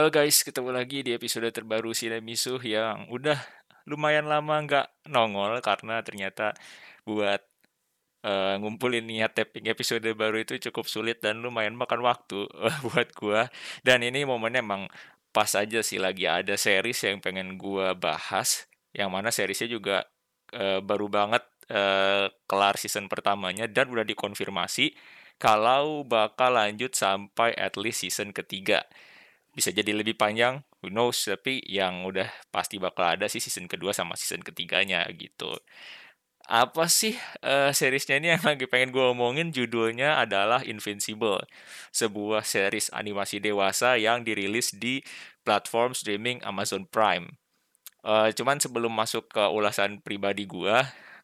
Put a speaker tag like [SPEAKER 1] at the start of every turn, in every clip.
[SPEAKER 1] Halo guys, ketemu lagi di episode terbaru Misuh yang udah lumayan lama nggak nongol karena ternyata buat uh, ngumpulin niat tapping episode baru itu cukup sulit dan lumayan makan waktu uh, buat gua. Dan ini momennya emang pas aja sih lagi ada series yang pengen gua bahas, yang mana seriesnya juga uh, baru banget uh, kelar season pertamanya dan udah dikonfirmasi kalau bakal lanjut sampai at least season ketiga bisa jadi lebih panjang who knows tapi yang udah pasti bakal ada sih season kedua sama season ketiganya gitu. Apa sih uh, seriesnya ini yang lagi pengen gue omongin? Judulnya adalah Invincible sebuah series animasi dewasa yang dirilis di platform streaming Amazon Prime. Uh, cuman sebelum masuk ke ulasan pribadi gue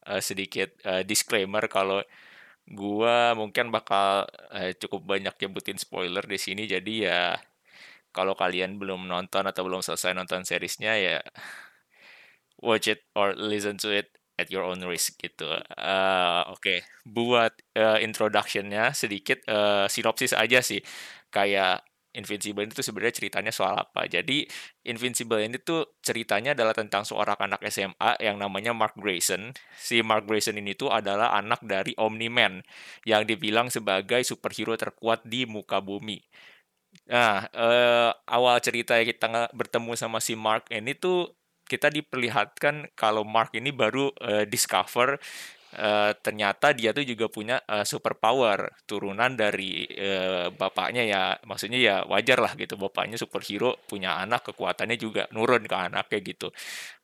[SPEAKER 1] uh, sedikit uh, disclaimer kalau gue mungkin bakal uh, cukup banyak nyebutin spoiler di sini. Jadi ya kalau kalian belum nonton atau belum selesai nonton seriesnya ya watch it or listen to it at your own risk gitu. Uh, Oke, okay. buat uh, introductionnya sedikit uh, sinopsis aja sih. Kayak Invincible itu sebenarnya ceritanya soal apa. Jadi Invincible ini tuh ceritanya adalah tentang seorang anak SMA yang namanya Mark Grayson. Si Mark Grayson ini tuh adalah anak dari Omni-Man yang dibilang sebagai superhero terkuat di muka bumi. Nah, uh, awal cerita kita bertemu sama si Mark ini tuh kita diperlihatkan kalau Mark ini baru uh, discover uh, ternyata dia tuh juga punya uh, super power turunan dari uh, bapaknya ya. Maksudnya ya wajar lah gitu bapaknya superhero punya anak kekuatannya juga nurun ke anaknya gitu.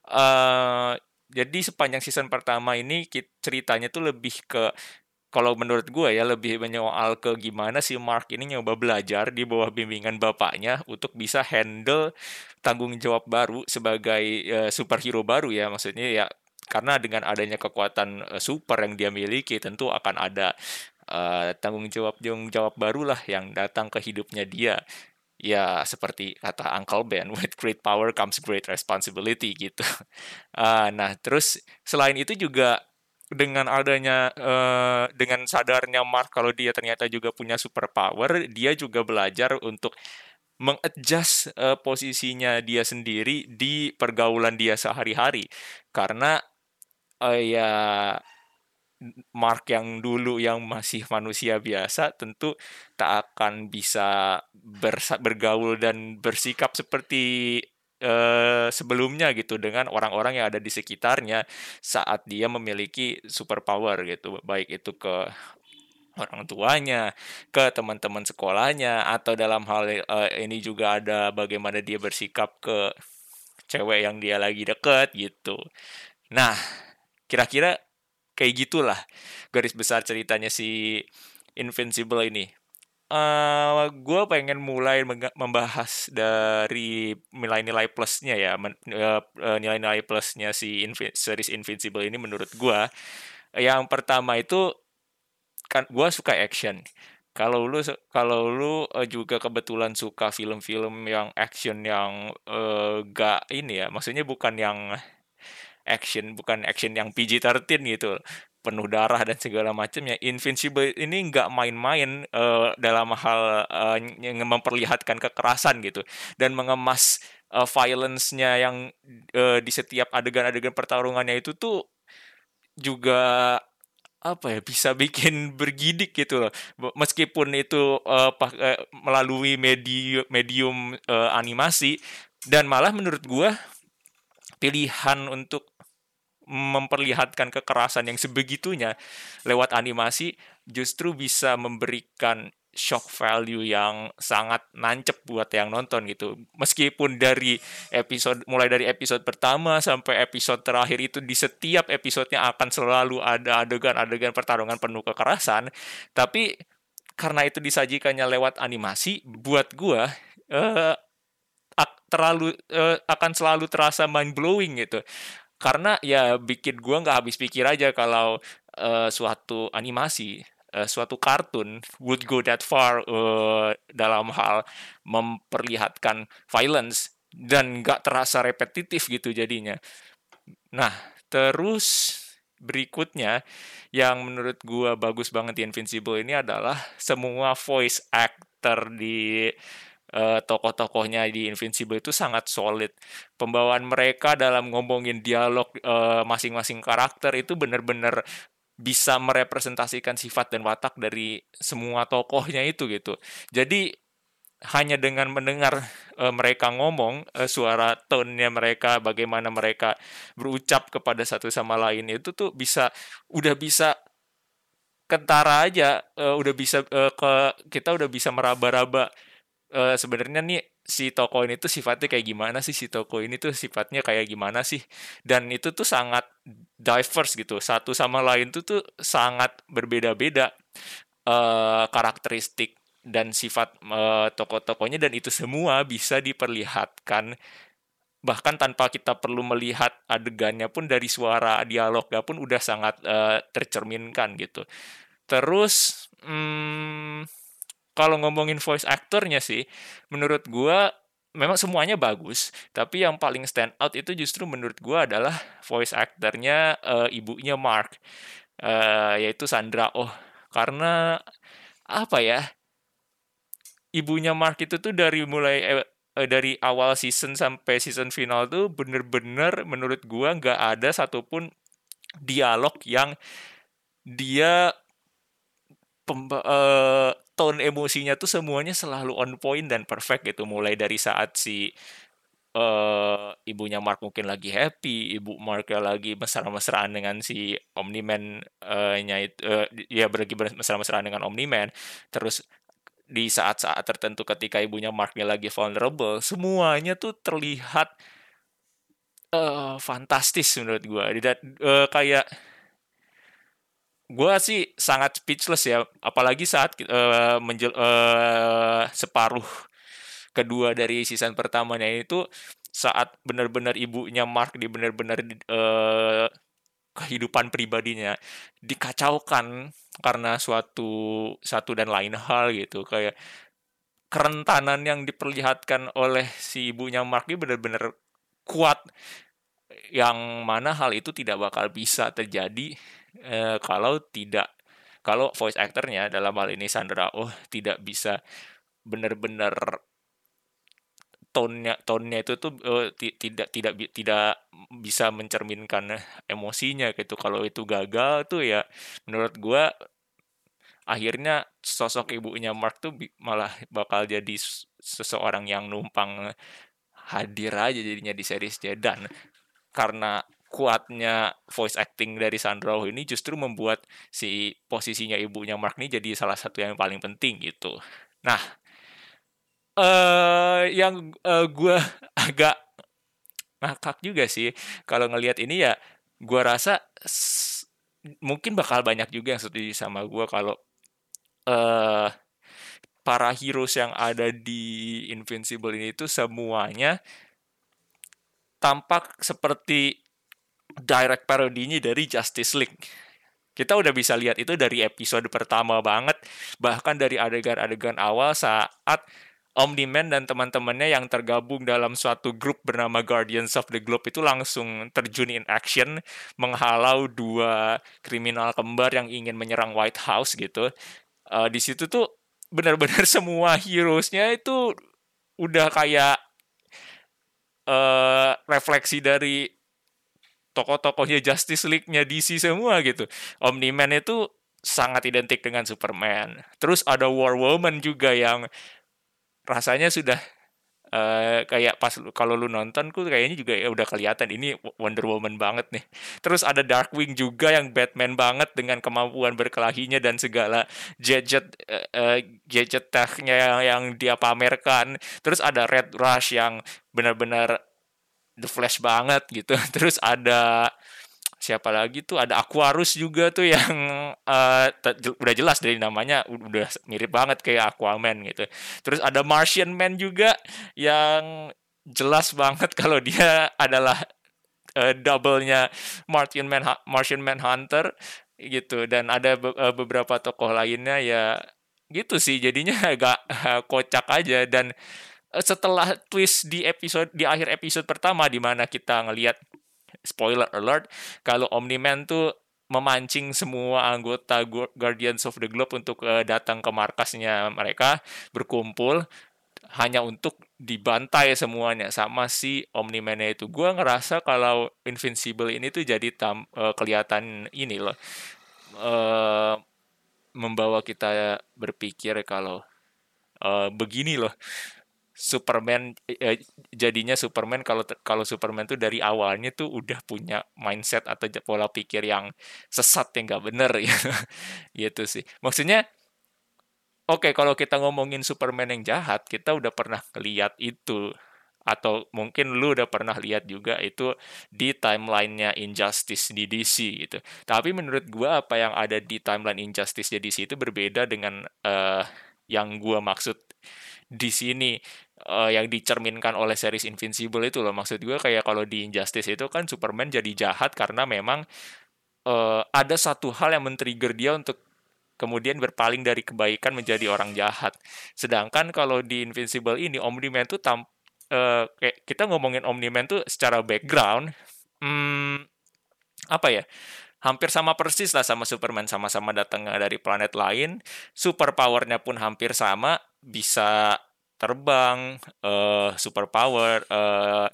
[SPEAKER 1] Uh, jadi sepanjang season pertama ini ceritanya tuh lebih ke kalau menurut gue ya lebih menyoal ke gimana si Mark ini nyoba belajar di bawah bimbingan bapaknya untuk bisa handle tanggung jawab baru sebagai uh, superhero baru ya. Maksudnya ya karena dengan adanya kekuatan uh, super yang dia miliki tentu akan ada uh, tanggung jawab tanggung jawab barulah yang datang ke hidupnya dia. Ya seperti kata Uncle Ben with great power comes great responsibility gitu. Uh, nah terus selain itu juga dengan adanya uh, dengan sadarnya Mark kalau dia ternyata juga punya super power, dia juga belajar untuk mengadjust uh, posisinya dia sendiri di pergaulan dia sehari-hari. Karena uh, ya Mark yang dulu yang masih manusia biasa tentu tak akan bisa bergaul dan bersikap seperti uh, sebelumnya gitu dengan orang-orang yang ada di sekitarnya saat dia memiliki superpower gitu baik itu ke orang tuanya, ke teman-teman sekolahnya atau dalam hal uh, ini juga ada bagaimana dia bersikap ke cewek yang dia lagi deket gitu. Nah, kira-kira kayak gitulah garis besar ceritanya si Invincible ini uh, eh, gue pengen mulai membahas dari nilai-nilai plusnya ya, uh, nilai-nilai plusnya si Invi series Invincible ini menurut gue. Yang pertama itu kan gue suka action. Kalau lu kalau lu juga kebetulan suka film-film yang action yang uh, gak ini ya, maksudnya bukan yang action, bukan action yang PG-13 gitu penuh darah dan segala macamnya. Invincible ini nggak main-main uh, dalam hal uh, yang memperlihatkan kekerasan gitu dan mengemas uh, violence-nya yang uh, di setiap adegan-adegan pertarungannya itu tuh juga apa ya bisa bikin bergidik gitu loh meskipun itu uh, uh, melalui medium medium uh, animasi dan malah menurut gua pilihan untuk memperlihatkan kekerasan yang sebegitunya lewat animasi justru bisa memberikan shock value yang sangat nancep buat yang nonton gitu. Meskipun dari episode mulai dari episode pertama sampai episode terakhir itu di setiap episodenya akan selalu ada adegan-adegan pertarungan penuh kekerasan, tapi karena itu disajikannya lewat animasi, buat gua uh, terlalu uh, akan selalu terasa mind blowing gitu karena ya bikin gue nggak habis pikir aja kalau uh, suatu animasi uh, suatu kartun would go that far uh, dalam hal memperlihatkan violence dan nggak terasa repetitif gitu jadinya. Nah terus berikutnya yang menurut gue bagus banget di Invincible ini adalah semua voice actor di uh, tokoh-tokohnya di Invincible itu sangat solid. Pembawaan mereka dalam ngomongin dialog uh, masing-masing karakter itu benar-benar bisa merepresentasikan sifat dan watak dari semua tokohnya itu gitu. Jadi hanya dengan mendengar uh, mereka ngomong uh, suara tone-nya mereka bagaimana mereka berucap kepada satu sama lain itu tuh bisa udah bisa kentara aja uh, udah bisa uh, ke kita udah bisa meraba-raba uh, sebenarnya nih si toko ini tuh sifatnya kayak gimana sih? Si toko ini tuh sifatnya kayak gimana sih? Dan itu tuh sangat diverse gitu. Satu sama lain tuh tuh sangat berbeda-beda uh, karakteristik dan sifat uh, tokoh-tokohnya. Dan itu semua bisa diperlihatkan bahkan tanpa kita perlu melihat adegannya pun dari suara dialognya pun udah sangat uh, tercerminkan gitu. Terus hmm, kalau ngomongin voice aktornya sih, menurut gua memang semuanya bagus, tapi yang paling stand out itu justru menurut gua adalah voice aktornya uh, ibunya Mark, uh, yaitu Sandra Oh, karena apa ya? ibunya Mark itu tuh dari mulai eh, eh, dari awal season sampai season final tuh bener-bener menurut gua nggak ada satupun dialog yang dia pemba uh, tone emosinya tuh semuanya selalu on point dan perfect gitu mulai dari saat si uh, ibunya Mark mungkin lagi happy, ibu Mark lagi mesra-mesraan dengan si Omni-Man uh, nya itu uh, ya lagi mesra-mesraan dengan Omni-Man. Terus di saat-saat tertentu ketika ibunya Marknya lagi vulnerable, semuanya tuh terlihat uh, fantastis menurut gue. Uh, kayak gue sih sangat speechless ya, apalagi saat uh, menjel, uh, separuh kedua dari season pertamanya itu saat benar-benar ibunya Mark di benar-benar uh, kehidupan pribadinya dikacaukan karena suatu satu dan lain hal gitu. Kayak kerentanan yang diperlihatkan oleh si ibunya Mark ini benar-benar kuat. Yang mana hal itu tidak bakal bisa terjadi eh, kalau tidak kalau voice actornya dalam hal ini Sandra Oh tidak bisa benar-benar tone-nya tone-nya itu tuh uh, tidak tidak tidak bisa mencerminkan emosinya gitu. Kalau itu gagal tuh ya menurut gua akhirnya sosok ibunya Mark tuh malah bakal jadi seseorang yang numpang hadir aja jadinya di series dan karena kuatnya voice acting dari Sandra Oh ini justru membuat si posisinya ibunya Mark ini jadi salah satu yang paling penting gitu. Nah, uh, yang uh, eh, gue agak ngakak juga sih kalau ngelihat ini ya gue rasa mungkin bakal banyak juga yang setuju sama gue kalau uh, para heroes yang ada di Invincible ini itu semuanya tampak seperti direct parodinya dari Justice League. Kita udah bisa lihat itu dari episode pertama banget, bahkan dari adegan-adegan awal saat Omni-Man dan teman-temannya yang tergabung dalam suatu grup bernama Guardians of the Globe itu langsung terjun in action menghalau dua kriminal kembar yang ingin menyerang White House gitu. Uh, di situ tuh benar-benar semua heroesnya itu udah kayak uh, refleksi dari tokoh-tokohnya Justice League-nya DC semua gitu. Omni-Man itu sangat identik dengan Superman. Terus ada War Woman juga yang rasanya sudah uh, kayak pas kalau lu nonton ku kayaknya juga ya udah kelihatan ini Wonder Woman banget nih. Terus ada Darkwing juga yang Batman banget dengan kemampuan berkelahinya dan segala gadget uh, uh, gadget technya yang, yang dia pamerkan. Terus ada Red Rush yang benar-benar The Flash banget gitu. Terus ada siapa lagi tuh ada Aquarus juga tuh yang uh, udah jelas dari namanya udah mirip banget kayak Aquaman gitu. Terus ada Martian Man juga yang jelas banget kalau dia adalah uh, double-nya Martian Man Martian Man Hunter gitu dan ada be uh, beberapa tokoh lainnya ya gitu sih jadinya agak uh, kocak aja dan setelah twist di episode di akhir episode pertama di mana kita ngelihat spoiler alert kalau Omni-Man tuh memancing semua anggota Guardians of the Globe untuk uh, datang ke markasnya mereka berkumpul hanya untuk dibantai semuanya sama si Omni-Man itu. Gue ngerasa kalau Invincible ini tuh jadi tam, uh, kelihatan ini loh. Uh, membawa kita berpikir kalau uh, begini loh. Superman eh, jadinya Superman kalau kalau Superman tuh dari awalnya tuh udah punya mindset atau pola pikir yang sesat yang nggak bener ya. Gitu sih. Maksudnya oke okay, kalau kita ngomongin Superman yang jahat kita udah pernah lihat itu. Atau mungkin lu udah pernah lihat juga itu di timelinenya Injustice di DC gitu. Tapi menurut gua apa yang ada di timeline Injustice di DC itu berbeda dengan uh, yang gua maksud di sini uh, yang dicerminkan oleh series Invincible itu loh maksud gue kayak kalau di Injustice itu kan Superman jadi jahat karena memang uh, ada satu hal yang men-trigger dia untuk kemudian berpaling dari kebaikan menjadi orang jahat. Sedangkan kalau di Invincible ini Omni-Man tuh tam uh, kayak kita ngomongin Omni-Man tuh secara background hmm, apa ya? hampir sama persis lah sama Superman sama-sama datang dari planet lain super powernya pun hampir sama bisa terbang uh, super power uh,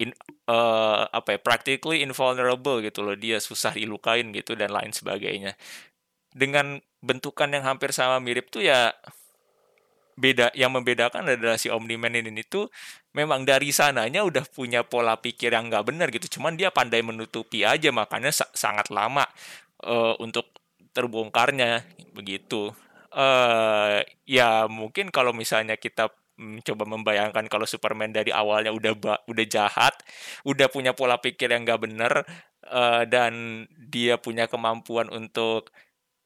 [SPEAKER 1] in uh, apa ya practically invulnerable gitu loh. Dia susah dilukain gitu dan lain sebagainya. Dengan bentukan yang hampir sama mirip tuh ya beda yang membedakan adalah si Omni-Man ini tuh memang dari sananya udah punya pola pikir yang nggak benar gitu. Cuman dia pandai menutupi aja makanya sa sangat lama uh, untuk terbongkarnya begitu uh, ya mungkin kalau misalnya kita mencoba membayangkan kalau Superman dari awalnya udah udah jahat, udah punya pola pikir yang nggak bener uh, dan dia punya kemampuan untuk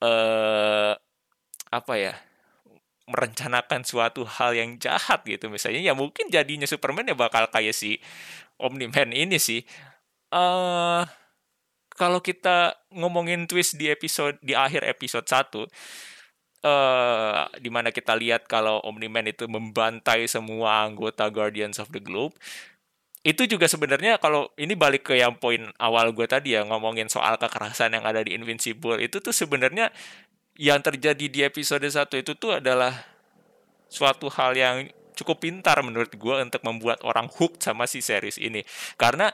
[SPEAKER 1] uh, apa ya merencanakan suatu hal yang jahat gitu misalnya ya mungkin jadinya Superman ya bakal kayak si Omni-Man ini sih. Uh, kalau kita ngomongin twist di episode di akhir episode 1 uh, mana kita lihat kalau Omni-Man itu membantai semua anggota Guardians of the Globe itu juga sebenarnya kalau ini balik ke yang poin awal gue tadi ya ngomongin soal kekerasan yang ada di Invincible itu tuh sebenarnya yang terjadi di episode 1 itu tuh adalah suatu hal yang cukup pintar menurut gue untuk membuat orang hook sama si series ini. Karena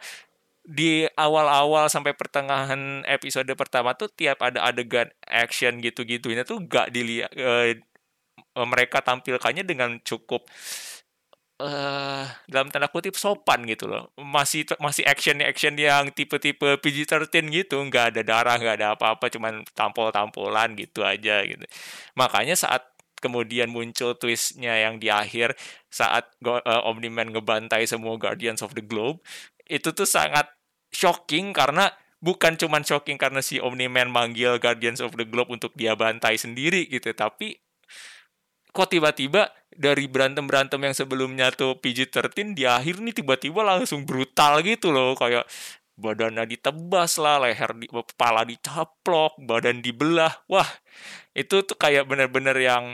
[SPEAKER 1] di awal-awal sampai pertengahan episode pertama tuh tiap ada adegan action gitu-gitunya tuh gak dilihat uh, mereka tampilkannya dengan cukup uh, dalam tanda kutip sopan gitu loh. Masih masih action action yang tipe-tipe PG-13 gitu nggak ada darah nggak ada apa-apa cuman tampol-tampolan gitu aja gitu. Makanya saat kemudian muncul twistnya yang di akhir saat uh, Omni-Man ngebantai semua Guardians of the Globe itu tuh sangat shocking karena bukan cuman shocking karena si Omni-Man manggil Guardians of the Globe untuk dia bantai sendiri gitu, tapi kok tiba-tiba dari berantem-berantem yang sebelumnya tuh PG-13 di akhir nih tiba-tiba langsung brutal gitu loh kayak badannya ditebas lah, leher di, kepala dicaplok, badan dibelah. Wah, itu tuh kayak bener-bener yang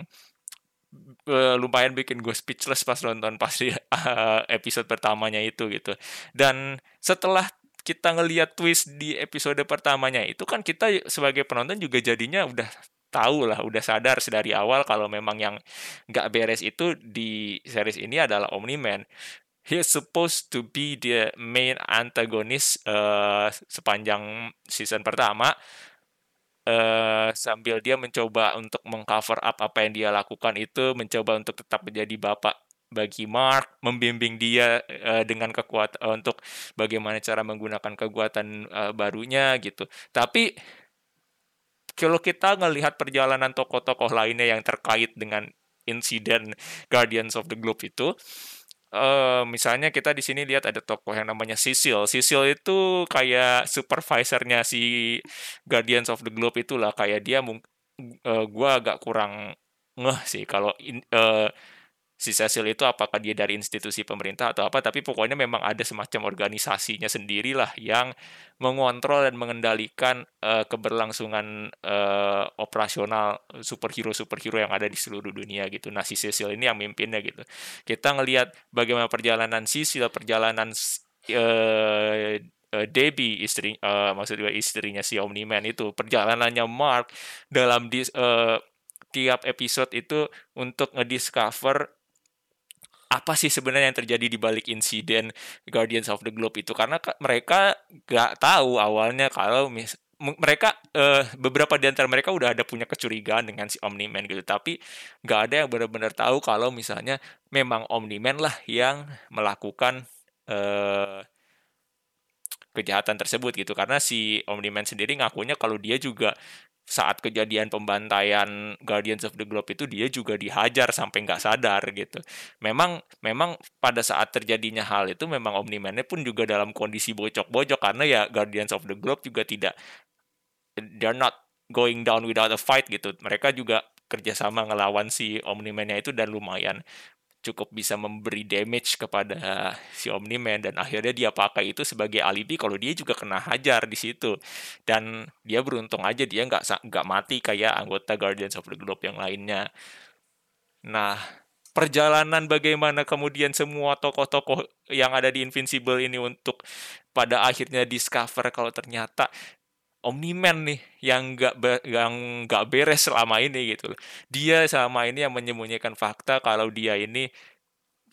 [SPEAKER 1] uh, lumayan bikin gue speechless pas nonton pas di uh, episode pertamanya itu gitu. Dan setelah kita ngelihat twist di episode pertamanya itu kan kita sebagai penonton juga jadinya udah tahu lah, udah sadar dari awal kalau memang yang nggak beres itu di series ini adalah Omni-Man. He's supposed to be the main antagonist uh, sepanjang season pertama uh, sambil dia mencoba untuk mengcover up apa yang dia lakukan itu mencoba untuk tetap menjadi bapak bagi Mark membimbing dia uh, dengan kekuatan uh, untuk bagaimana cara menggunakan kekuatan uh, barunya gitu. Tapi kalau kita ngelihat perjalanan tokoh-tokoh lainnya yang terkait dengan insiden Guardians of the Globe itu uh, misalnya kita di sini lihat ada tokoh yang namanya Cecil. Cecil itu kayak supervisornya si Guardians of the Globe itulah kayak dia uh, gua agak kurang ngeh sih kalau uh, si Cecil itu apakah dia dari institusi pemerintah atau apa tapi pokoknya memang ada semacam organisasinya sendirilah yang mengontrol dan mengendalikan uh, keberlangsungan uh, operasional superhero superhero yang ada di seluruh dunia gitu. Nah si Cecil ini yang mimpinnya gitu. Kita ngelihat bagaimana perjalanan Cecil perjalanan uh, uh, Debbie istri uh, maksudnya istrinya si Omni-Man itu perjalanannya Mark dalam dis, uh, tiap episode itu untuk ngediscover apa sih sebenarnya yang terjadi di balik insiden Guardians of the Globe itu? Karena mereka gak tahu awalnya kalau mis mereka uh, beberapa di antara mereka udah ada punya kecurigaan dengan si Omni-Man gitu. Tapi nggak ada yang benar-benar tahu kalau misalnya memang Omni-Man lah yang melakukan uh, kejahatan tersebut gitu. Karena si Omni-Man sendiri ngakunya kalau dia juga saat kejadian pembantaian Guardians of the Globe itu dia juga dihajar sampai nggak sadar gitu. Memang memang pada saat terjadinya hal itu memang Omni-Man-nya pun juga dalam kondisi bocok-bocok karena ya Guardians of the Globe juga tidak they're not going down without a fight gitu. Mereka juga kerjasama ngelawan si Omni-Man-nya itu dan lumayan cukup bisa memberi damage kepada si Omni-Man dan akhirnya dia pakai itu sebagai alibi kalau dia juga kena hajar di situ dan dia beruntung aja dia nggak nggak mati kayak anggota Guardians of the Globe yang lainnya. Nah perjalanan bagaimana kemudian semua tokoh-tokoh yang ada di Invincible ini untuk pada akhirnya discover kalau ternyata Omniman nih yang nggak yang nggak beres selama ini gitu Dia selama ini yang menyembunyikan fakta kalau dia ini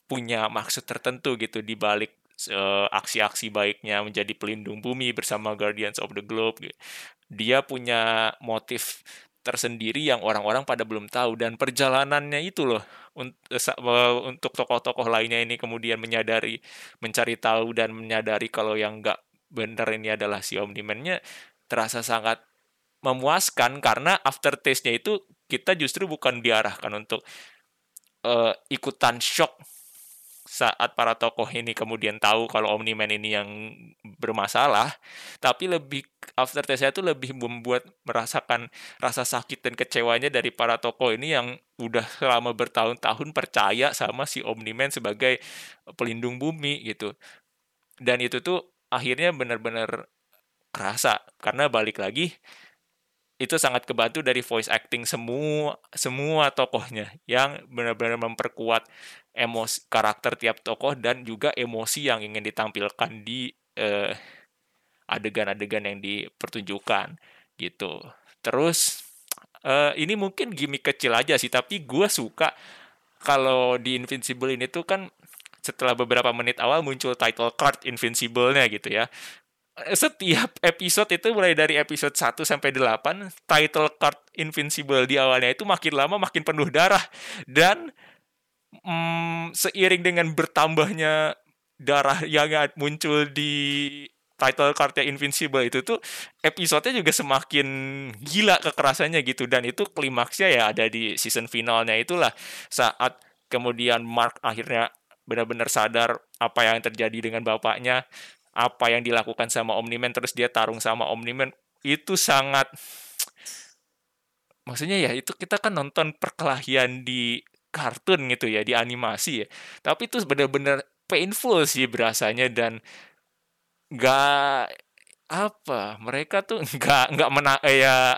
[SPEAKER 1] punya maksud tertentu gitu di balik uh, aksi-aksi baiknya menjadi pelindung bumi bersama Guardians of the Globe. Gitu. Dia punya motif tersendiri yang orang-orang pada belum tahu dan perjalanannya itu loh untuk tokoh-tokoh lainnya ini kemudian menyadari mencari tahu dan menyadari kalau yang nggak benar ini adalah si Omniman-nya terasa sangat memuaskan karena aftertaste-nya itu kita justru bukan diarahkan untuk uh, ikutan shock saat para tokoh ini kemudian tahu kalau Omni-Man ini yang bermasalah, tapi lebih aftertaste-nya itu lebih membuat merasakan rasa sakit dan kecewanya dari para tokoh ini yang udah selama bertahun-tahun percaya sama si Omni-Man sebagai pelindung bumi gitu. Dan itu tuh akhirnya benar-benar kerasa karena balik lagi itu sangat kebantu dari voice acting semua semua tokohnya yang benar-benar memperkuat emosi karakter tiap tokoh dan juga emosi yang ingin ditampilkan di eh, adegan-adegan yang dipertunjukkan gitu. Terus uh, ini mungkin gimmick kecil aja sih, tapi gue suka kalau di Invincible ini tuh kan setelah beberapa menit awal muncul title card Invincible-nya gitu ya setiap episode itu mulai dari episode 1 sampai 8 title card Invincible di awalnya itu makin lama makin penuh darah. Dan mm, seiring dengan bertambahnya darah yang muncul di title cardnya Invincible itu tuh episodenya juga semakin gila kekerasannya gitu. Dan itu klimaksnya ya ada di season finalnya itulah. Saat kemudian Mark akhirnya benar-benar sadar apa yang terjadi dengan bapaknya apa yang dilakukan sama Omniman terus dia tarung sama Omniman itu sangat maksudnya ya itu kita kan nonton perkelahian di kartun gitu ya di animasi ya. Tapi itu benar-benar painful sih berasanya dan nggak apa mereka tuh nggak nggak mena ya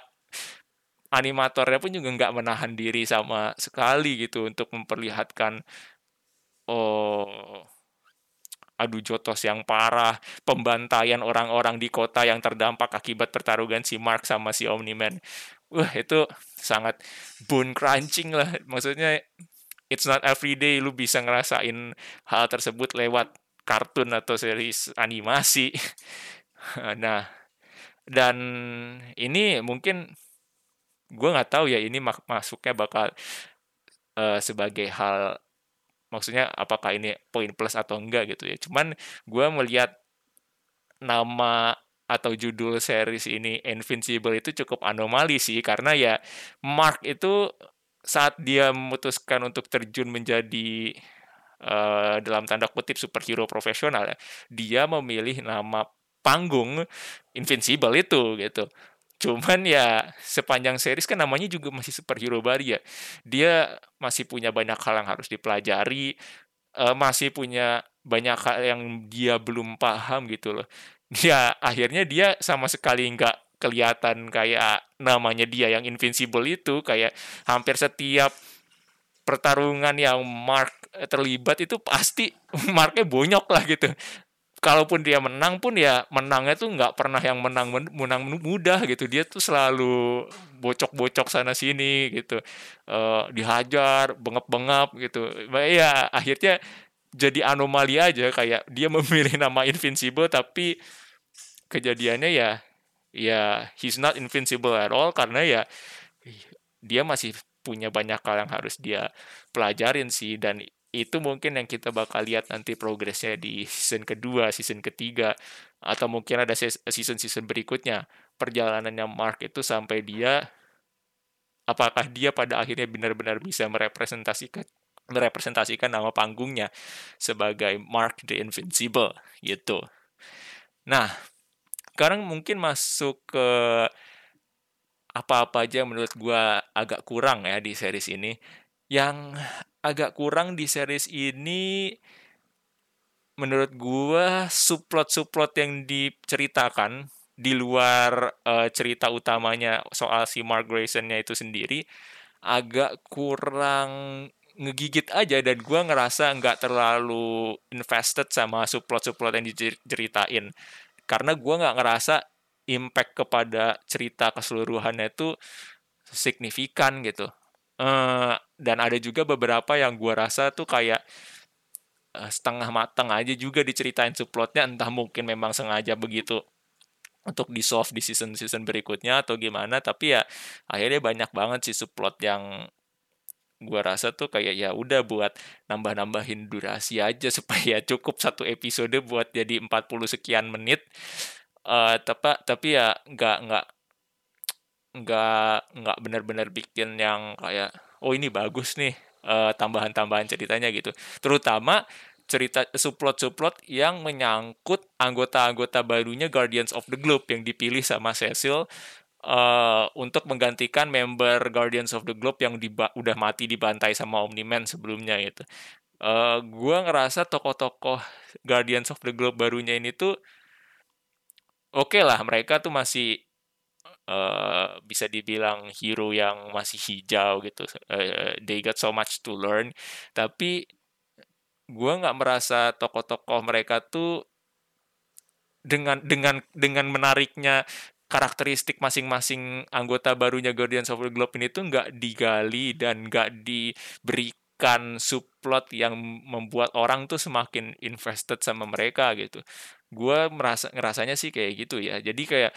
[SPEAKER 1] animatornya pun juga nggak menahan diri sama sekali gitu untuk memperlihatkan oh adu jotos yang parah, pembantaian orang-orang di kota yang terdampak akibat pertarungan si Mark sama si Omni-Man. Wah, itu sangat bone crunching lah. Maksudnya, it's not every day lu bisa ngerasain hal tersebut lewat kartun atau series animasi. nah, dan ini mungkin gue nggak tahu ya ini masuknya bakal uh, sebagai hal maksudnya apakah ini poin plus atau enggak gitu ya. Cuman gue melihat nama atau judul series ini Invincible itu cukup anomali sih. Karena ya Mark itu saat dia memutuskan untuk terjun menjadi uh, dalam tanda kutip superhero profesional ya, dia memilih nama panggung Invincible itu gitu Cuman ya sepanjang series kan namanya juga masih superhero baru ya. Dia masih punya banyak hal yang harus dipelajari, uh, masih punya banyak hal yang dia belum paham gitu loh. Ya akhirnya dia sama sekali nggak kelihatan kayak namanya dia yang invincible itu kayak hampir setiap pertarungan yang Mark terlibat itu pasti Marknya bonyok lah gitu kalaupun dia menang pun ya menangnya tuh nggak pernah yang menang menang mudah gitu. Dia tuh selalu bocok-bocok sana sini gitu. Uh, dihajar bengap-bengap gitu. Ya akhirnya jadi anomali aja. Kayak dia memilih nama invincible tapi kejadiannya ya ya he's not invincible at all karena ya dia masih punya banyak hal yang harus dia pelajarin sih. Dan itu mungkin yang kita bakal lihat nanti progresnya di season kedua, season ketiga, atau mungkin ada season-season berikutnya. Perjalanannya Mark itu sampai dia, apakah dia pada akhirnya benar-benar bisa merepresentasikan merepresentasikan nama panggungnya sebagai Mark the Invincible gitu. Nah, sekarang mungkin masuk ke apa-apa aja menurut gue agak kurang ya di series ini. Yang agak kurang di series ini menurut gua subplot-subplot yang diceritakan di luar uh, cerita utamanya soal si Mark Grayson-nya itu sendiri agak kurang ngegigit aja dan gua ngerasa nggak terlalu invested sama subplot-subplot yang diceritain karena gua nggak ngerasa impact kepada cerita keseluruhannya itu signifikan gitu uh, dan ada juga beberapa yang gua rasa tuh kayak uh, setengah matang aja juga diceritain subplotnya entah mungkin memang sengaja begitu untuk di solve di season-season berikutnya atau gimana tapi ya akhirnya banyak banget sih subplot yang gua rasa tuh kayak ya udah buat nambah-nambahin durasi aja supaya cukup satu episode buat jadi 40 sekian menit. Uh, tapi tapi ya nggak nggak nggak nggak benar-benar bikin yang kayak oh ini bagus nih uh, tambahan-tambahan ceritanya gitu terutama cerita subplot-subplot yang menyangkut anggota-anggota barunya Guardians of the Globe yang dipilih sama Cecil uh, untuk menggantikan member Guardians of the Globe yang diba udah mati dibantai sama Omni-Man sebelumnya gitu. Uh, gua ngerasa tokoh-tokoh Guardians of the Globe barunya ini tuh oke okay lah mereka tuh masih uh, bisa dibilang hero yang masih hijau gitu. Uh, they got so much to learn. Tapi gue nggak merasa tokoh-tokoh mereka tuh dengan dengan dengan menariknya karakteristik masing-masing anggota barunya Guardians of the Globe ini tuh nggak digali dan nggak diberikan subplot yang membuat orang tuh semakin invested sama mereka gitu. Gue merasa ngerasanya sih kayak gitu ya. Jadi kayak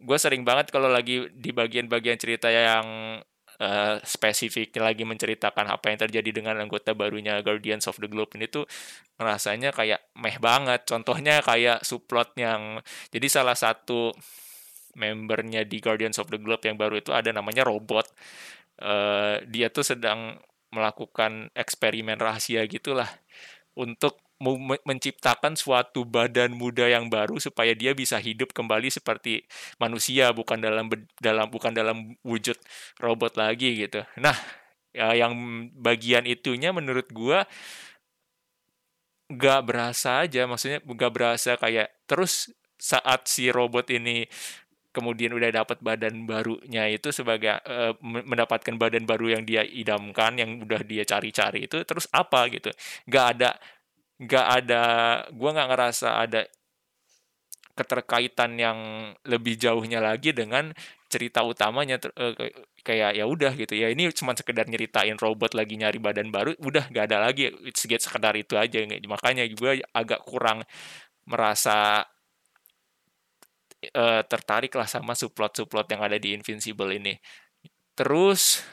[SPEAKER 1] gue sering banget kalau lagi di bagian-bagian cerita yang uh, spesifik lagi menceritakan apa yang terjadi dengan anggota barunya Guardians of the Globe ini tuh rasanya kayak meh banget. Contohnya kayak subplot yang jadi salah satu membernya di Guardians of the Globe yang baru itu ada namanya robot. Uh, dia tuh sedang melakukan eksperimen rahasia gitulah untuk menciptakan suatu badan muda yang baru supaya dia bisa hidup kembali seperti manusia bukan dalam dalam bukan dalam wujud robot lagi gitu. Nah, ya, yang bagian itunya menurut gua gak berasa aja maksudnya gak berasa kayak terus saat si robot ini kemudian udah dapat badan barunya itu sebagai uh, mendapatkan badan baru yang dia idamkan yang udah dia cari-cari itu terus apa gitu nggak ada nggak ada gue nggak ngerasa ada keterkaitan yang lebih jauhnya lagi dengan cerita utamanya uh, kayak ya udah gitu ya ini cuma sekedar nyeritain robot lagi nyari badan baru udah nggak ada lagi sedikit sekedar itu aja makanya juga agak kurang merasa uh, tertarik lah sama subplot-subplot yang ada di Invincible ini. Terus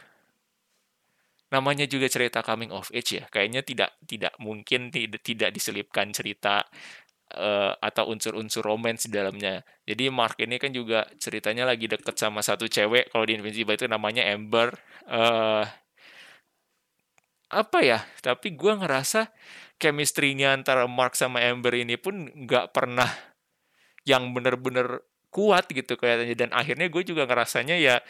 [SPEAKER 1] namanya juga cerita coming of age ya. Kayaknya tidak tidak mungkin tidak tidak diselipkan cerita uh, atau unsur-unsur romance di dalamnya. Jadi Mark ini kan juga ceritanya lagi deket sama satu cewek kalau di Invincible itu namanya Amber. Uh, apa ya? Tapi gue ngerasa chemistry-nya antara Mark sama Amber ini pun nggak pernah yang bener-bener kuat gitu kayaknya dan akhirnya gue juga ngerasanya ya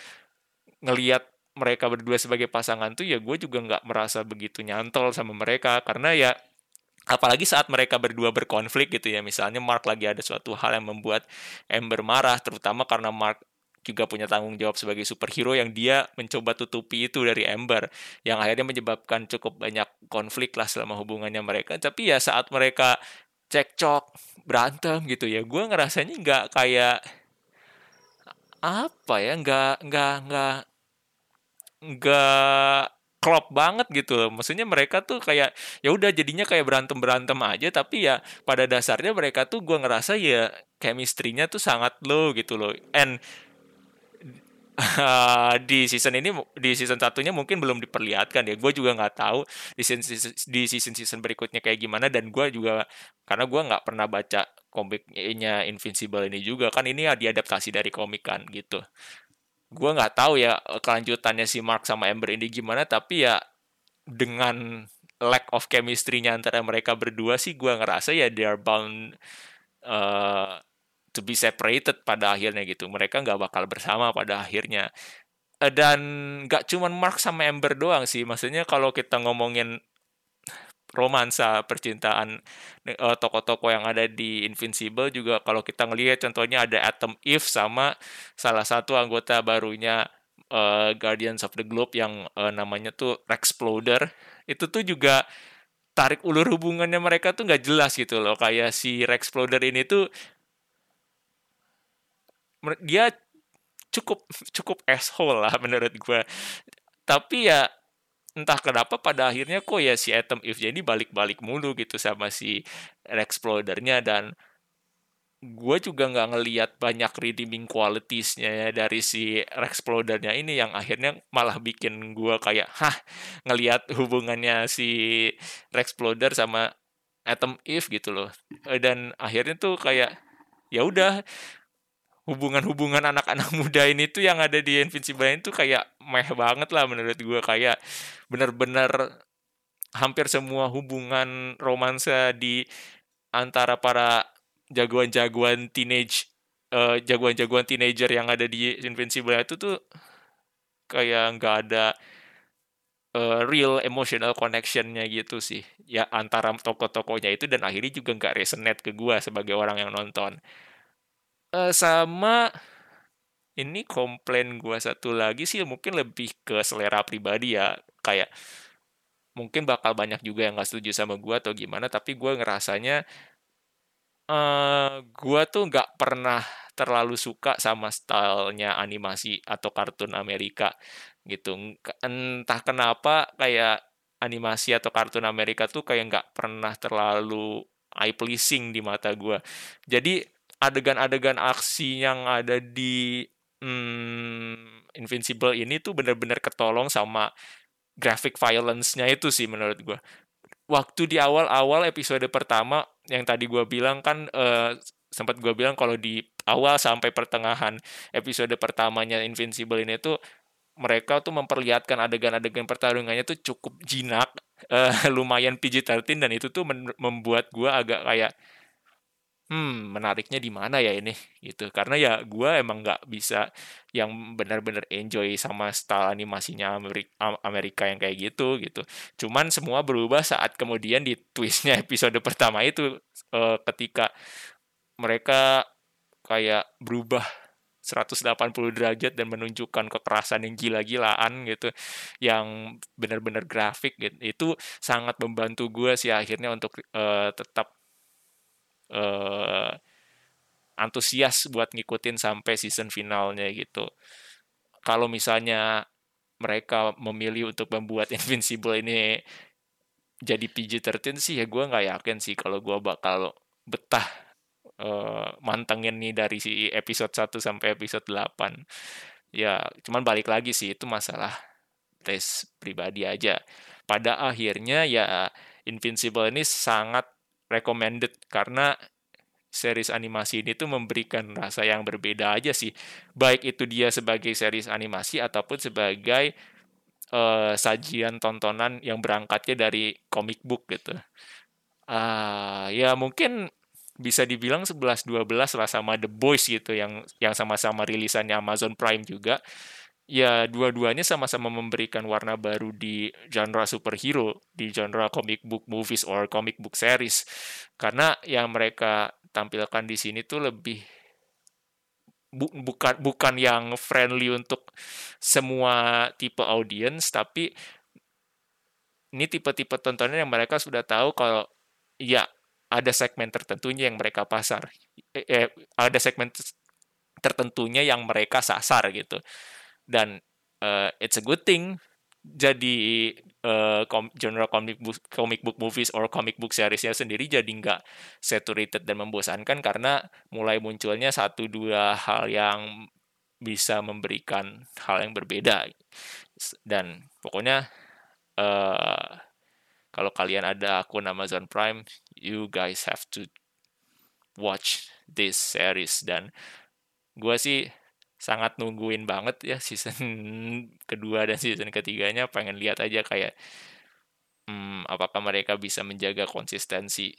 [SPEAKER 1] ngelihat mereka berdua sebagai pasangan tuh ya gue juga nggak merasa begitu nyantol sama mereka. Karena ya apalagi saat mereka berdua berkonflik gitu ya. Misalnya Mark lagi ada suatu hal yang membuat Amber marah terutama karena Mark juga punya tanggung jawab sebagai superhero yang dia mencoba tutupi itu dari Amber. Yang akhirnya menyebabkan cukup banyak konflik lah selama hubungannya mereka. Tapi ya saat mereka cekcok berantem gitu ya gue ngerasanya nggak kayak apa ya nggak nggak nggak nggak klop banget gitu loh. Maksudnya mereka tuh kayak ya udah jadinya kayak berantem berantem aja. Tapi ya pada dasarnya mereka tuh gue ngerasa ya chemistry-nya tuh sangat low gitu loh. And uh, di season ini di season satunya mungkin belum diperlihatkan ya. Gue juga nggak tahu di season, di season season berikutnya kayak gimana. Dan gue juga karena gue nggak pernah baca komiknya Invincible ini juga. Kan ini ya diadaptasi dari komik kan gitu gue nggak tahu ya kelanjutannya si Mark sama Amber ini gimana tapi ya dengan lack of chemistry-nya antara mereka berdua sih gue ngerasa ya they are bound uh, to be separated pada akhirnya gitu. Mereka nggak bakal bersama pada akhirnya. Uh, dan nggak cuma Mark sama Amber doang sih. Maksudnya kalau kita ngomongin romansa percintaan uh, toko-toko yang ada di Invincible juga kalau kita ngelihat contohnya ada Atom Eve sama salah satu anggota barunya uh, Guardians of the Globe yang uh, namanya tuh Rexploder. Itu tuh juga tarik ulur hubungannya mereka tuh nggak jelas gitu loh. Kayak si Rexploder ini tuh dia cukup cukup asshole lah menurut gue tapi ya entah kenapa pada akhirnya kok ya si Atom Eve jadi balik-balik mulu gitu sama si Explodernya dan gue juga nggak ngeliat banyak redeeming qualitiesnya ya dari si Explodernya ini yang akhirnya malah bikin gue kayak hah ngeliat hubungannya si Exploder sama Atom Eve gitu loh. Dan akhirnya tuh kayak ya udah hubungan-hubungan anak-anak muda ini tuh yang ada di Invincible itu kayak meh banget lah menurut gue kayak bener-bener hampir semua hubungan romansa di antara para jagoan-jagoan teenage uh, jagoan-jagoan teenager yang ada di Invincible itu tuh kayak nggak ada uh, real emotional connectionnya gitu sih. Ya antara tokoh-tokohnya itu dan akhirnya juga nggak resonate ke gue sebagai orang yang nonton uh, sama ini komplain gue satu lagi sih mungkin lebih ke selera pribadi ya. Kayak mungkin bakal banyak juga yang gak setuju sama gue atau gimana tapi gue ngerasanya uh, eh, gue tuh nggak pernah terlalu suka sama stylenya animasi atau kartun Amerika gitu. Entah kenapa kayak animasi atau kartun Amerika tuh kayak nggak pernah terlalu eye pleasing di mata gue jadi adegan-adegan aksi yang ada di hmm, Invincible ini tuh bener-bener ketolong sama graphic violence-nya itu sih menurut gue. Waktu di awal-awal episode pertama yang tadi gue bilang kan uh, sempat gue bilang kalau di awal sampai pertengahan episode pertamanya Invincible ini tuh mereka tuh memperlihatkan adegan-adegan pertarungannya tuh cukup jinak, uh, lumayan PG-13 dan itu tuh membuat gue agak kayak hmm menariknya di mana ya ini? Gitu karena ya gue emang nggak bisa yang benar-benar enjoy sama style animasinya Amerika, Amerika yang kayak gitu gitu. Cuman semua berubah saat kemudian di twistnya episode pertama itu uh, ketika mereka kayak berubah 180 derajat dan menunjukkan kekerasan yang gila-gilaan gitu yang benar-benar grafik gitu. Itu sangat membantu gue sih akhirnya untuk uh, tetap uh, antusias buat ngikutin sampai season finalnya gitu. Kalau misalnya mereka memilih untuk membuat Invincible ini jadi PG-13 sih ya gue nggak yakin sih kalau gue bakal betah uh, mantengin nih dari si episode 1 sampai episode 8 ya cuman balik lagi sih itu masalah tes pribadi aja pada akhirnya ya Invincible ini sangat recommended karena series animasi ini tuh memberikan rasa yang berbeda aja sih. Baik itu dia sebagai series animasi ataupun sebagai uh, sajian tontonan yang berangkatnya dari comic book gitu. Uh, ya mungkin bisa dibilang 11-12 lah sama The Boys gitu yang yang sama-sama rilisannya Amazon Prime juga ya dua-duanya sama-sama memberikan warna baru di genre superhero, di genre comic book movies or comic book series. Karena yang mereka tampilkan di sini tuh lebih bu, bukan bukan yang friendly untuk semua tipe audience, tapi ini tipe-tipe tontonan yang mereka sudah tahu kalau ya ada segmen tertentunya yang mereka pasar eh, eh, ada segmen tertentunya yang mereka sasar gitu dan uh, it's a good thing jadi uh, genre comic book comic book movies or comic book seriesnya sendiri jadi nggak saturated dan membosankan karena mulai munculnya satu dua hal yang bisa memberikan hal yang berbeda. Dan pokoknya uh, kalau kalian ada akun Amazon Prime you guys have to watch this series. Dan gue sih sangat nungguin banget ya season kedua dan season ketiganya pengen lihat aja kayak hmm, apakah mereka bisa menjaga konsistensi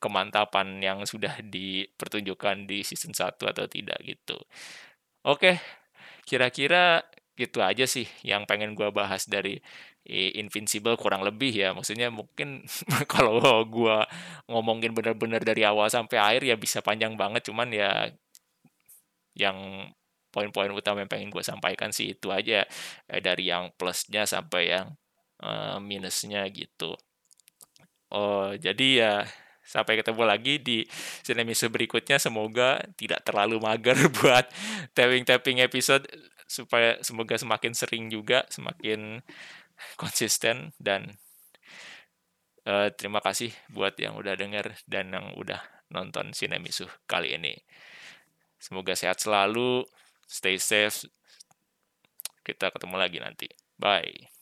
[SPEAKER 1] kemantapan yang sudah dipertunjukkan di season 1 atau tidak gitu. Oke, kira-kira gitu aja sih yang pengen gue bahas dari Invincible kurang lebih ya maksudnya mungkin kalau gue ngomongin benar-benar dari awal sampai akhir ya bisa panjang banget cuman ya yang poin-poin utama yang pengen gue sampaikan sih itu aja eh, dari yang plusnya sampai yang uh, minusnya gitu. Oh jadi ya sampai ketemu lagi di sinemisu berikutnya semoga tidak terlalu mager buat tapping-tapping episode supaya semoga semakin sering juga semakin konsisten dan uh, terima kasih buat yang udah denger dan yang udah nonton Sinemisu kali ini. Semoga sehat selalu, stay safe. Kita ketemu lagi nanti. Bye.